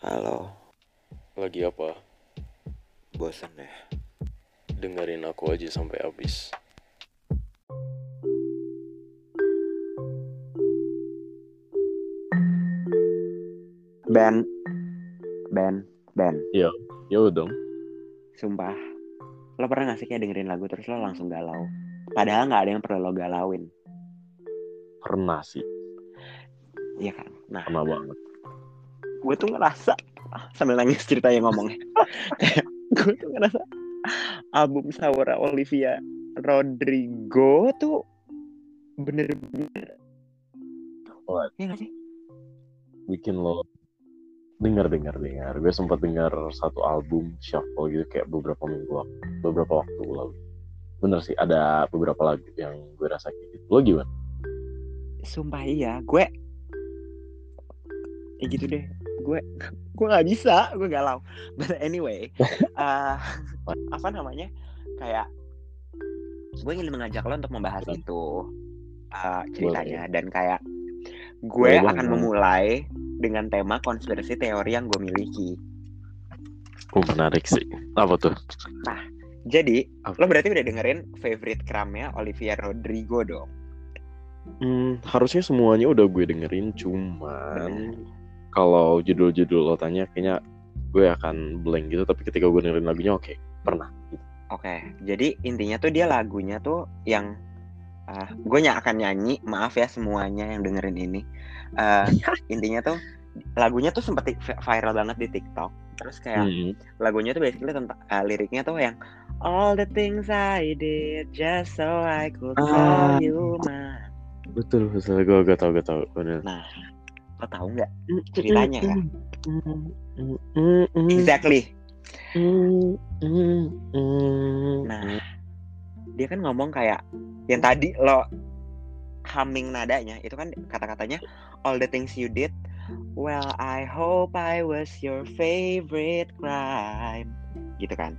Halo, Lagi apa? bosan ya? Dengerin aku aja sampai habis. Ben, Ben, Ben, Ya udah dong. sumpah. Lo pernah gak sih kayak dengerin lagu terus lo langsung galau? Padahal gak ada yang perlu lo galauin. Pernah sih, Iya kan? Nah, pernah banget. Gue tuh ngerasa ah, sambil nangis ceritanya ngomongnya. gue tuh ngerasa album Saura Olivia Rodrigo tuh bener-bener What? Iya gak sih? Bikin lo dengar dengar dengar. Gue sempat dengar satu album shuffle gitu kayak beberapa minggu beberapa waktu lalu. Bener sih, ada beberapa lagu yang gue rasa kayak gitu. Lo gimana? Sumpah iya, gue ya gitu deh. Gue gue nggak bisa, gue galau. But anyway, eh, apa namanya? Kayak gue ingin mengajak lo untuk membahas Boleh. itu eh, ceritanya dan kayak gue Boleh akan memulai dengan tema konspirasi teori yang gue miliki. Oh menarik sih. Apa tuh? Jadi, Apa? lo berarti udah dengerin favorite crumbnya Olivia Rodrigo dong? Hmm, harusnya semuanya udah gue dengerin, cuman kalau judul-judul lo tanya kayaknya gue akan blank gitu. Tapi ketika gue dengerin lagunya, oke, pernah. Gitu. Oke, jadi intinya tuh dia lagunya tuh yang ah, gue nyak akan nyanyi, maaf ya semuanya yang dengerin ini. Eh, intinya tuh lagunya tuh sempet vi- viral banget di TikTok. Terus kayak Hmm. lagunya tuh basically tentang eh, liriknya tuh yang All the things I did just so I could Ah. call you mine. Betul, betul. Gue gue tau, gue tau. Bener. Nah, lo tahu nggak ceritanya kan? Hmm. Exactly. Nah, Nah, dia kan ngomong kayak yang tadi lo humming nadanya itu kan kata-katanya all the things you did. Well, I hope I was your favorite crime. Gitu kan.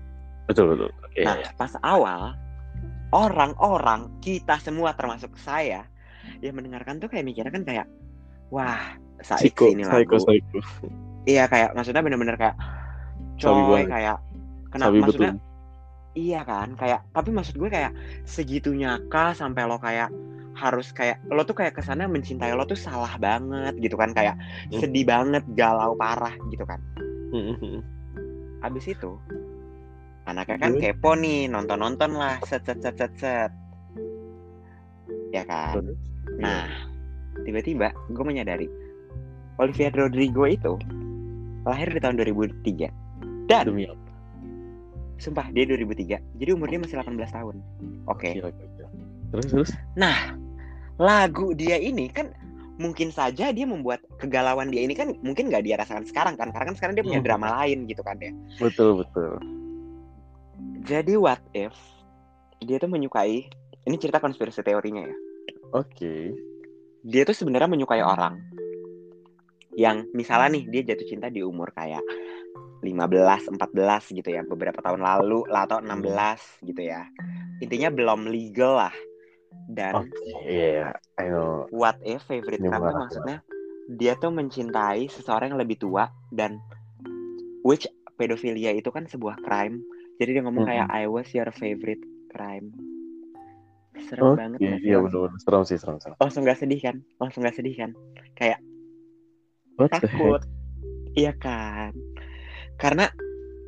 betul betul. Oke. Nah, pas awal orang-orang kita semua termasuk saya yang mendengarkan tuh kayak mikirnya kan kayak wah, saik Psycho, sih ini lagu. psycho, psycho. Iya kayak maksudnya bener-bener kayak Sabi coy kayak kenapa maksudnya betul. Iya kan, kayak tapi maksud gue kayak segitunya kah sampai lo kayak harus kayak lo tuh kayak ke sana mencintai lo tuh salah banget gitu kan kayak Hmm. sedih banget, galau parah gitu kan. Hmm, Abis itu anaknya kan Gue- kepo nih nonton-nonton lah set set set set set. Ya kan. Terus? Nah tiba-tiba gue menyadari Olivia Rodrigo itu lahir di tahun 2003 dan Demi apa? sumpah dia 2003 jadi umur dia masih 18 tahun. Oke. Gila, gila. Terus terus. Nah, lagu dia ini kan mungkin saja dia membuat kegalauan dia ini kan mungkin nggak dia rasakan sekarang kan karena kan sekarang dia punya Hmm. drama lain gitu kan ya. Betul betul. Jadi what if dia tuh menyukai ini cerita konspirasi teorinya ya. Oke. Dia tuh sebenarnya menyukai orang yang misalnya nih dia jatuh cinta di umur kayak 15, 14 gitu ya beberapa tahun lalu lah atau 16 gitu ya. Intinya belum legal lah. Dan Oke. Iya, I know. what if favorite Ini crime tuh mengarah maksudnya dia tuh mencintai seseorang yang lebih tua dan which pedofilia itu kan sebuah crime jadi dia ngomong kayak I was your favorite crime serem Oke. banget? Iya langsung, benar. Serem sih serem serem. langsung gak sedih kan langsung gak sedih kan kayak What takut iya kan karena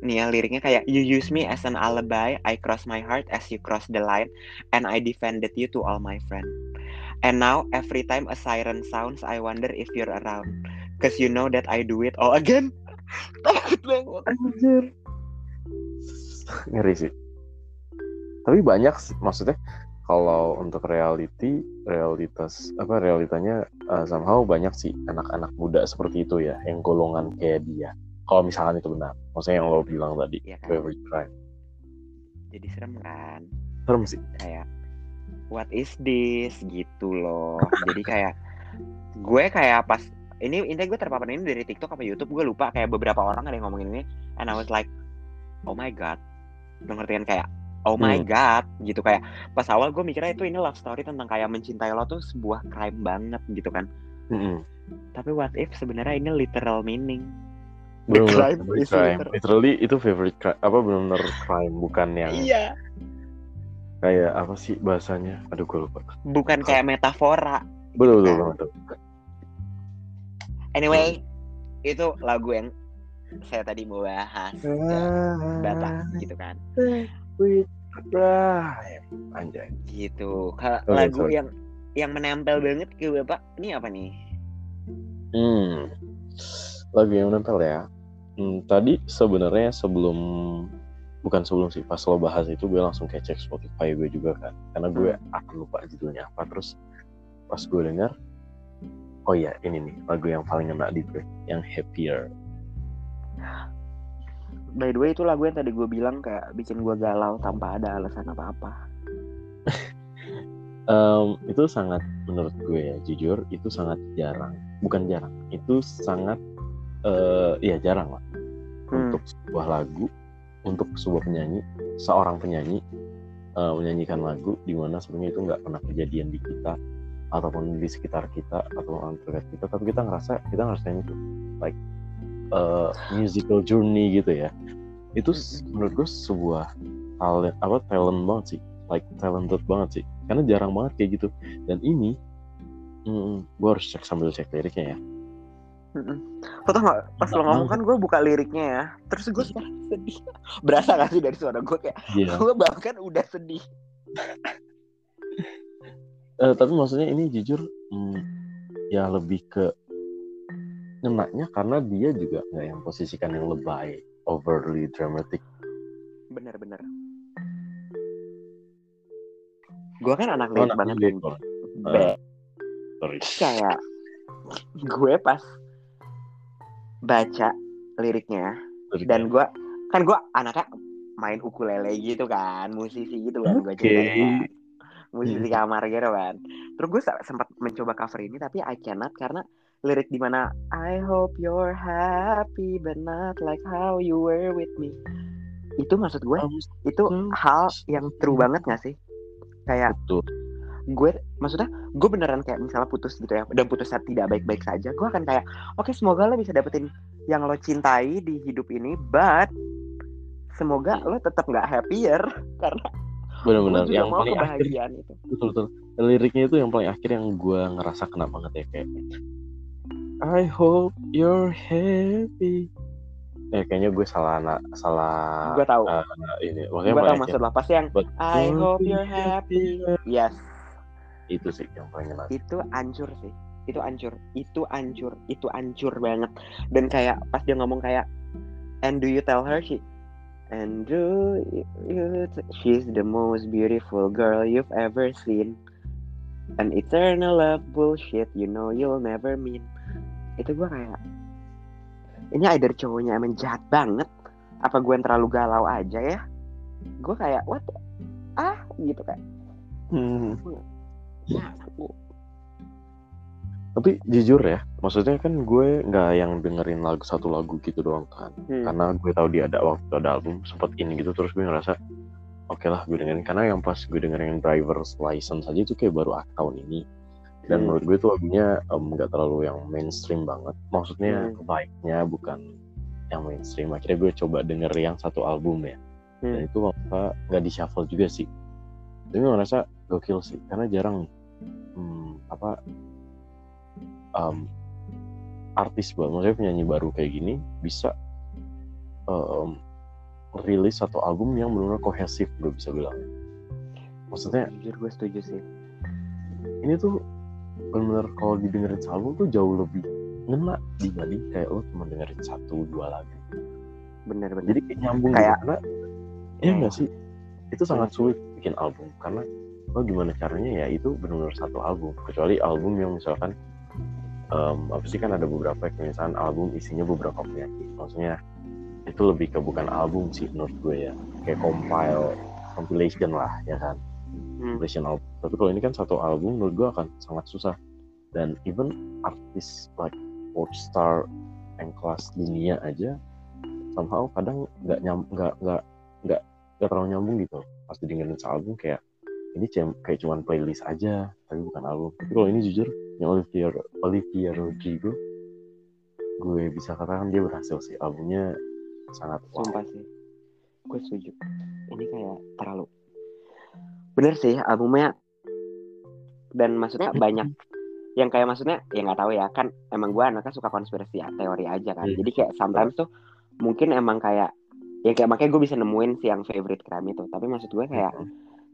nih ya liriknya kayak you use me as an alibi I cross my heart as you cross the line and I defended you to all my friends and now every time a siren sounds I wonder if you're around cause you know that I do it all again takut banget Anjir. Ngeri sih. Tapi banyak sih, maksudnya kalau untuk reality, realitas apa realitanya uh, somehow banyak sih anak-anak muda seperti itu ya, yang golongan kayak dia. Kalau misalkan itu benar, maksudnya yang lo bilang tadi, Iya kan favorite crime. jadi serem kan Serem sih. kayak what is this gitu loh jadi kayak gue kayak pas ini intinya gue terpapar ini dari TikTok apa YouTube gue lupa kayak beberapa orang ada yang ngomongin ini and I was like oh my god lo ngerti kan kayak oh my Hmm. god gitu. Kayak pas awal gue mikirnya itu ini love story tentang kayak mencintai lo tuh sebuah crime banget gitu kan. Mm-mm. tapi what if sebenarnya ini literal meaning? Bener crime favorite is crime. liter- literally itu favorite crime apa benar-benar crime bukan yang iya. kayak apa sih bahasanya? Aduh gue lupa. Bukan kayak metafora. Betul betul Kan. betul anyway itu lagu yang saya tadi mau bahas bapak gitu kan Favorite crime anjay. Gitu. Kalau Oke, lagu sorry. yang yang menempel banget ke bapak ini apa nih? Hmm, lagu yang menempel ya. Hmm, tadi sebenarnya sebelum bukan sebelum sih pas lo bahas itu gue langsung kayak cek Spotify gue juga kan. Karena gue akan lupa judulnya apa. Terus pas gue dengar oh iya ini nih lagu yang paling ngena di gue yang happier by the way itu lagu yang tadi gue bilang kayak bikin gue galau tanpa ada alasan apa apa Em, itu sangat menurut gue ya jujur itu sangat jarang. Bukan jarang itu sangat eh ya jarang lah. Hmm. untuk sebuah lagu untuk sebuah penyanyi seorang penyanyi eh, menyanyikan lagu di mana sebenarnya itu nggak pernah kejadian di kita ataupun di sekitar kita atau orang terdekat kita tapi kita ngerasa kita ngerasain itu. Like eh, musical journey gitu ya. Itu menurut gue sebuah talent apa talent banget sih. Like talented banget sih. Karena jarang banget kayak gitu. Dan ini mm, gue harus cek sambil cek liriknya ya. Lo tau gak, pas lo ngomong kan gue buka liriknya ya. Terus gue sekarang sedih. Berasa gak sih dari suara gue kayak Iya. Gue bahkan udah sedih. Eh, tapi maksudnya ini jujur mm, ya lebih ke ngenaknya karena dia juga nggak yang posisikan yang lebay overly dramatic Bener-bener Gue kan anak Oh, banget kan banget. Be- sorry Kayak Gue pas Baca liriknya Sorry. Dan gue Kan gue anaknya main ukulele gitu kan Musisi gitu kan gue Oke. ceritanya musisi Hmm. kamar gitu kan. Terus gue sempat mencoba cover ini tapi I cannot karena lirik di mana I hope you're happy but not like how you were with me. Itu maksud gue itu Hmm. hal yang true banget gak sih? Kayak betul gue maksudnya gue beneran kayak misalnya putus gitu ya dan putusnya tidak baik-baik saja gue akan kayak oke semoga lo bisa dapetin yang lo cintai di hidup ini but semoga lo tetap nggak happier karena benar-benar yang mau paling akhir itu betul betul liriknya itu yang paling akhir yang gue ngerasa kena banget ya kayak I hope you're happy. Eh kayaknya gue salah anak salah gue tahu. eh, ini gue tahu maksud lo. Pasti yang But I hope you're happy. yes. Itu sih yang paling ngena itu ancur sih. Itu ancur itu ancur itu ancur banget. Dan kayak pas dia ngomong kayak and do you tell her? She and do you she's the most beautiful girl you've ever seen. An eternal love bullshit you know you'll never mean itu gue kayak ini either cowoknya emang jahat banget apa gue yang terlalu galau aja ya? Gue kayak what? Ah? Gitu kayak Hmm. ya, Tapi jujur ya, maksudnya kan gue nggak yang dengerin lagu satu lagu gitu doang kan. Hmm. Karena gue tahu dia ada waktu ada album sempet ini gitu terus gue ngerasa oke lah gue dengerin. Karena yang pas gue dengerin driver's license aja itu kayak baru akhir tahun ini dan Hmm. menurut gue tuh lagunya nggak terlalu yang mainstream banget maksudnya Hmm. baiknya bukan yang mainstream akhirnya gue coba denger yang satu album ya dan Hmm. itu apa nggak di shuffle juga sih tapi gue ngerasa gokil sih karena jarang hmm, apa em, artis baru maksudnya penyanyi baru kayak gini bisa em, rilis satu album yang benar-benar kohesif gue bisa bilang maksudnya jujur gue setuju sih ini tuh benar-benar kalau didengerin album tuh jauh lebih ngena dibanding kayak lo cuma dengerin satu dua lagu. Bener-bener jadi kayak nyambung Kayak- gitu karena ya enggak sih? Itu sangat sulit bikin album karena lo gimana caranya ya itu benar-benar satu album. Kecuali album yang misalkan em, apa sih kan ada beberapa kayak misalkan album isinya beberapa penyanyi maksudnya itu lebih ke bukan album sih menurut gue ya. Kayak compile compilation lah ya kan? Hmm. compilation album tapi kalau ini kan satu album menurut gue akan sangat susah dan even artis like pop star yang kelas dunia aja somehow kadang nggak nyam nggak nggak nggak nggak terlalu nyambung gitu pas didengerin sealbum kayak ini cem- kayak cuman playlist aja tapi bukan album tapi kalau ini jujur yang Olivia Olivia Rodrigo gue bisa katakan dia berhasil sih albumnya sangat wow. Sih. Gue setuju. Ini kayak terlalu. Bener sih albumnya. Dan maksudnya banyak yang kayak maksudnya ya nggak tahu ya kan emang gue anaknya suka konspirasi ya, teori aja kan. Iya. Jadi kayak sometimes tuh mungkin emang kayak ya kayak makanya gue bisa nemuin si yang favorite kram itu. Tapi maksud gue kayak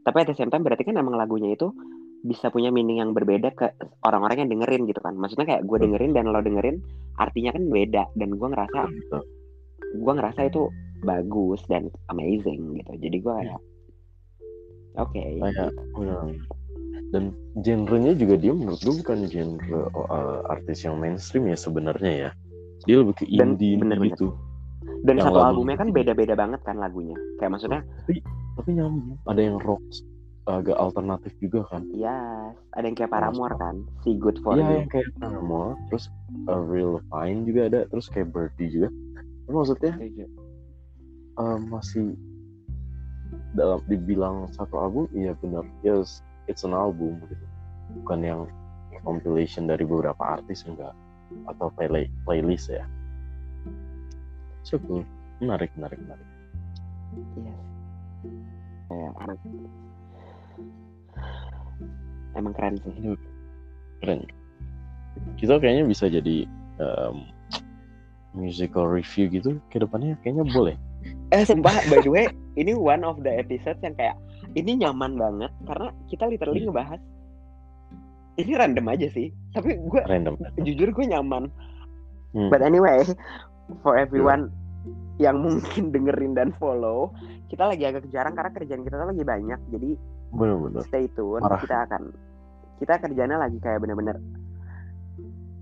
tapi at the same time berarti kan emang lagunya itu bisa punya meaning yang berbeda ke orang-orang yang dengerin gitu kan. Maksudnya kayak gue dengerin dan lo dengerin artinya kan beda dan gue ngerasa Gitu. gue ngerasa itu bagus dan amazing gitu jadi gue kayak oke kayak hmm. Dan genrenya juga dia menurut gue bukan genre uh, artis yang mainstream ya sebenarnya ya. Dia lebih ke Dan indie indie bener-bener. gitu. Dan yang satu lagu- albumnya kan beda-beda banget kan lagunya. Kayak maksudnya tapi nyambung. Ada yang rock agak alternatif juga kan. Ya ada yang kayak Paramore kan? Si Good for Iya You. yang kayak Paramore. Terus uh, Real Fine juga ada. Terus kayak Birdie juga. Tapi maksudnya uh, masih dalam dibilang satu album iya benar yes it's an album gitu. Bukan yang compilation dari beberapa artis enggak. Atau play playlist ya. So cool menarik menarik menarik. Iya. Kayak emang. Keren sih. Keren. Kita kayaknya bisa jadi um, musical review gitu ke depannya. Kayaknya boleh. Eh sumpah by the way ini one of the episodes yang kayak ini nyaman banget karena kita literally Hmm. ngebahas ini random aja sih tapi gue random jujur gue nyaman Hmm. but anyway for everyone yang mungkin dengerin dan follow kita lagi agak jarang karena kerjaan kita tuh lagi banyak jadi bener-bener stay tune Parah. kita akan kita kerjanya lagi kayak bener-bener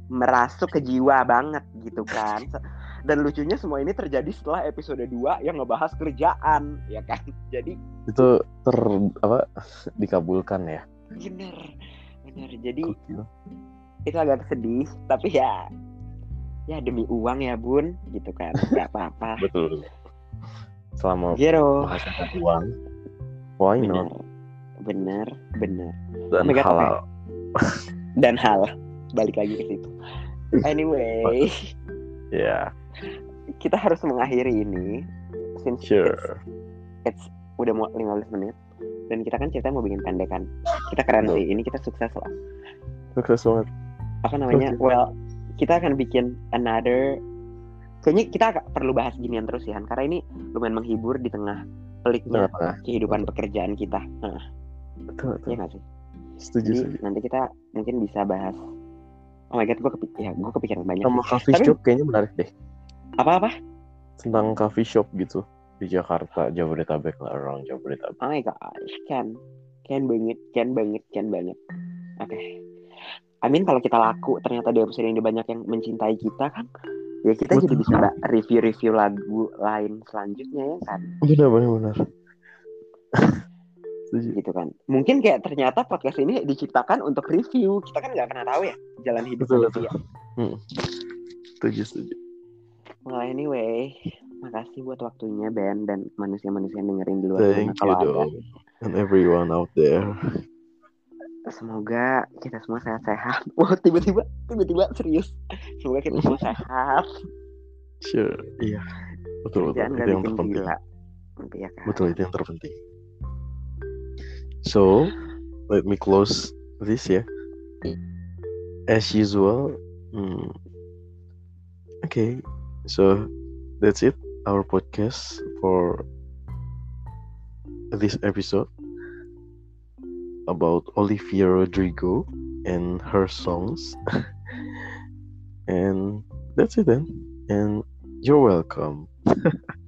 merasuk ke jiwa banget gitu kan dan lucunya semua ini terjadi setelah episode 2 yang ngebahas kerjaan ya kan? Jadi itu ter apa dikabulkan ya? Bener bener. Jadi Gokil. itu agak sedih tapi ya ya demi uang ya bun. Gitu kan nggak apa-apa. Betul. Selama Gero menghasilkan uang why bener not? Bener bener dan God, halal. dan hal balik lagi ke situ. Anyway. Ya kita harus mengakhiri ini since sure. it's, it's udah mau 15 menit dan kita kan cerita mau bikin pendek kan kita keren Betul. sih ini kita sukses lah. Sukses banget. Apa namanya? Oke. well kita akan bikin another kayaknya kita agak perlu bahas ginian terus ya karena ini lumayan menghibur di tengah peliknya Tengah-tengah. kehidupan pekerjaan kita. Nah, betul betul. Iya nggak sih? Setuju jadi setuju. nanti kita mungkin bisa bahas oh my god gue kepik ya gue kepikiran banyak sama coffee Tapi- shop kayaknya menarik deh apa apa tentang coffee shop gitu di Jakarta Jabodetabek lah orang Jabodetabek. Oh my gosh can can banget can banget can banget. Oke. Amin kalau kita laku ternyata di episode ini banyak yang mencintai kita kan? Ya kita jadi Betul. bisa mbak review-review lagu lain selanjutnya ya kan? Benar benar benar. Gitu kan? Mungkin kayak ternyata podcast ini diciptakan untuk review. Kita kan nggak pernah tahu ya jalan hidup betul betul. manusia hmm. setuju setuju well anyway makasih buat waktunya Ben dan manusia-manusia yang dengerin di luar sana thank you kalau ada. and everyone out there. Semoga kita semua sehat-sehat. Wah tiba-tiba tiba-tiba serius. Semoga kita semua sehat. Sure. Iya. Betul betul. Itu yang terpenting. gila. Ya kan? Betul itu yang terpenting. So let me close this ya as usual hmm, okay so that's it our podcast for this episode about Olivia Rodrigo and her songs. And that's it then. And you're welcome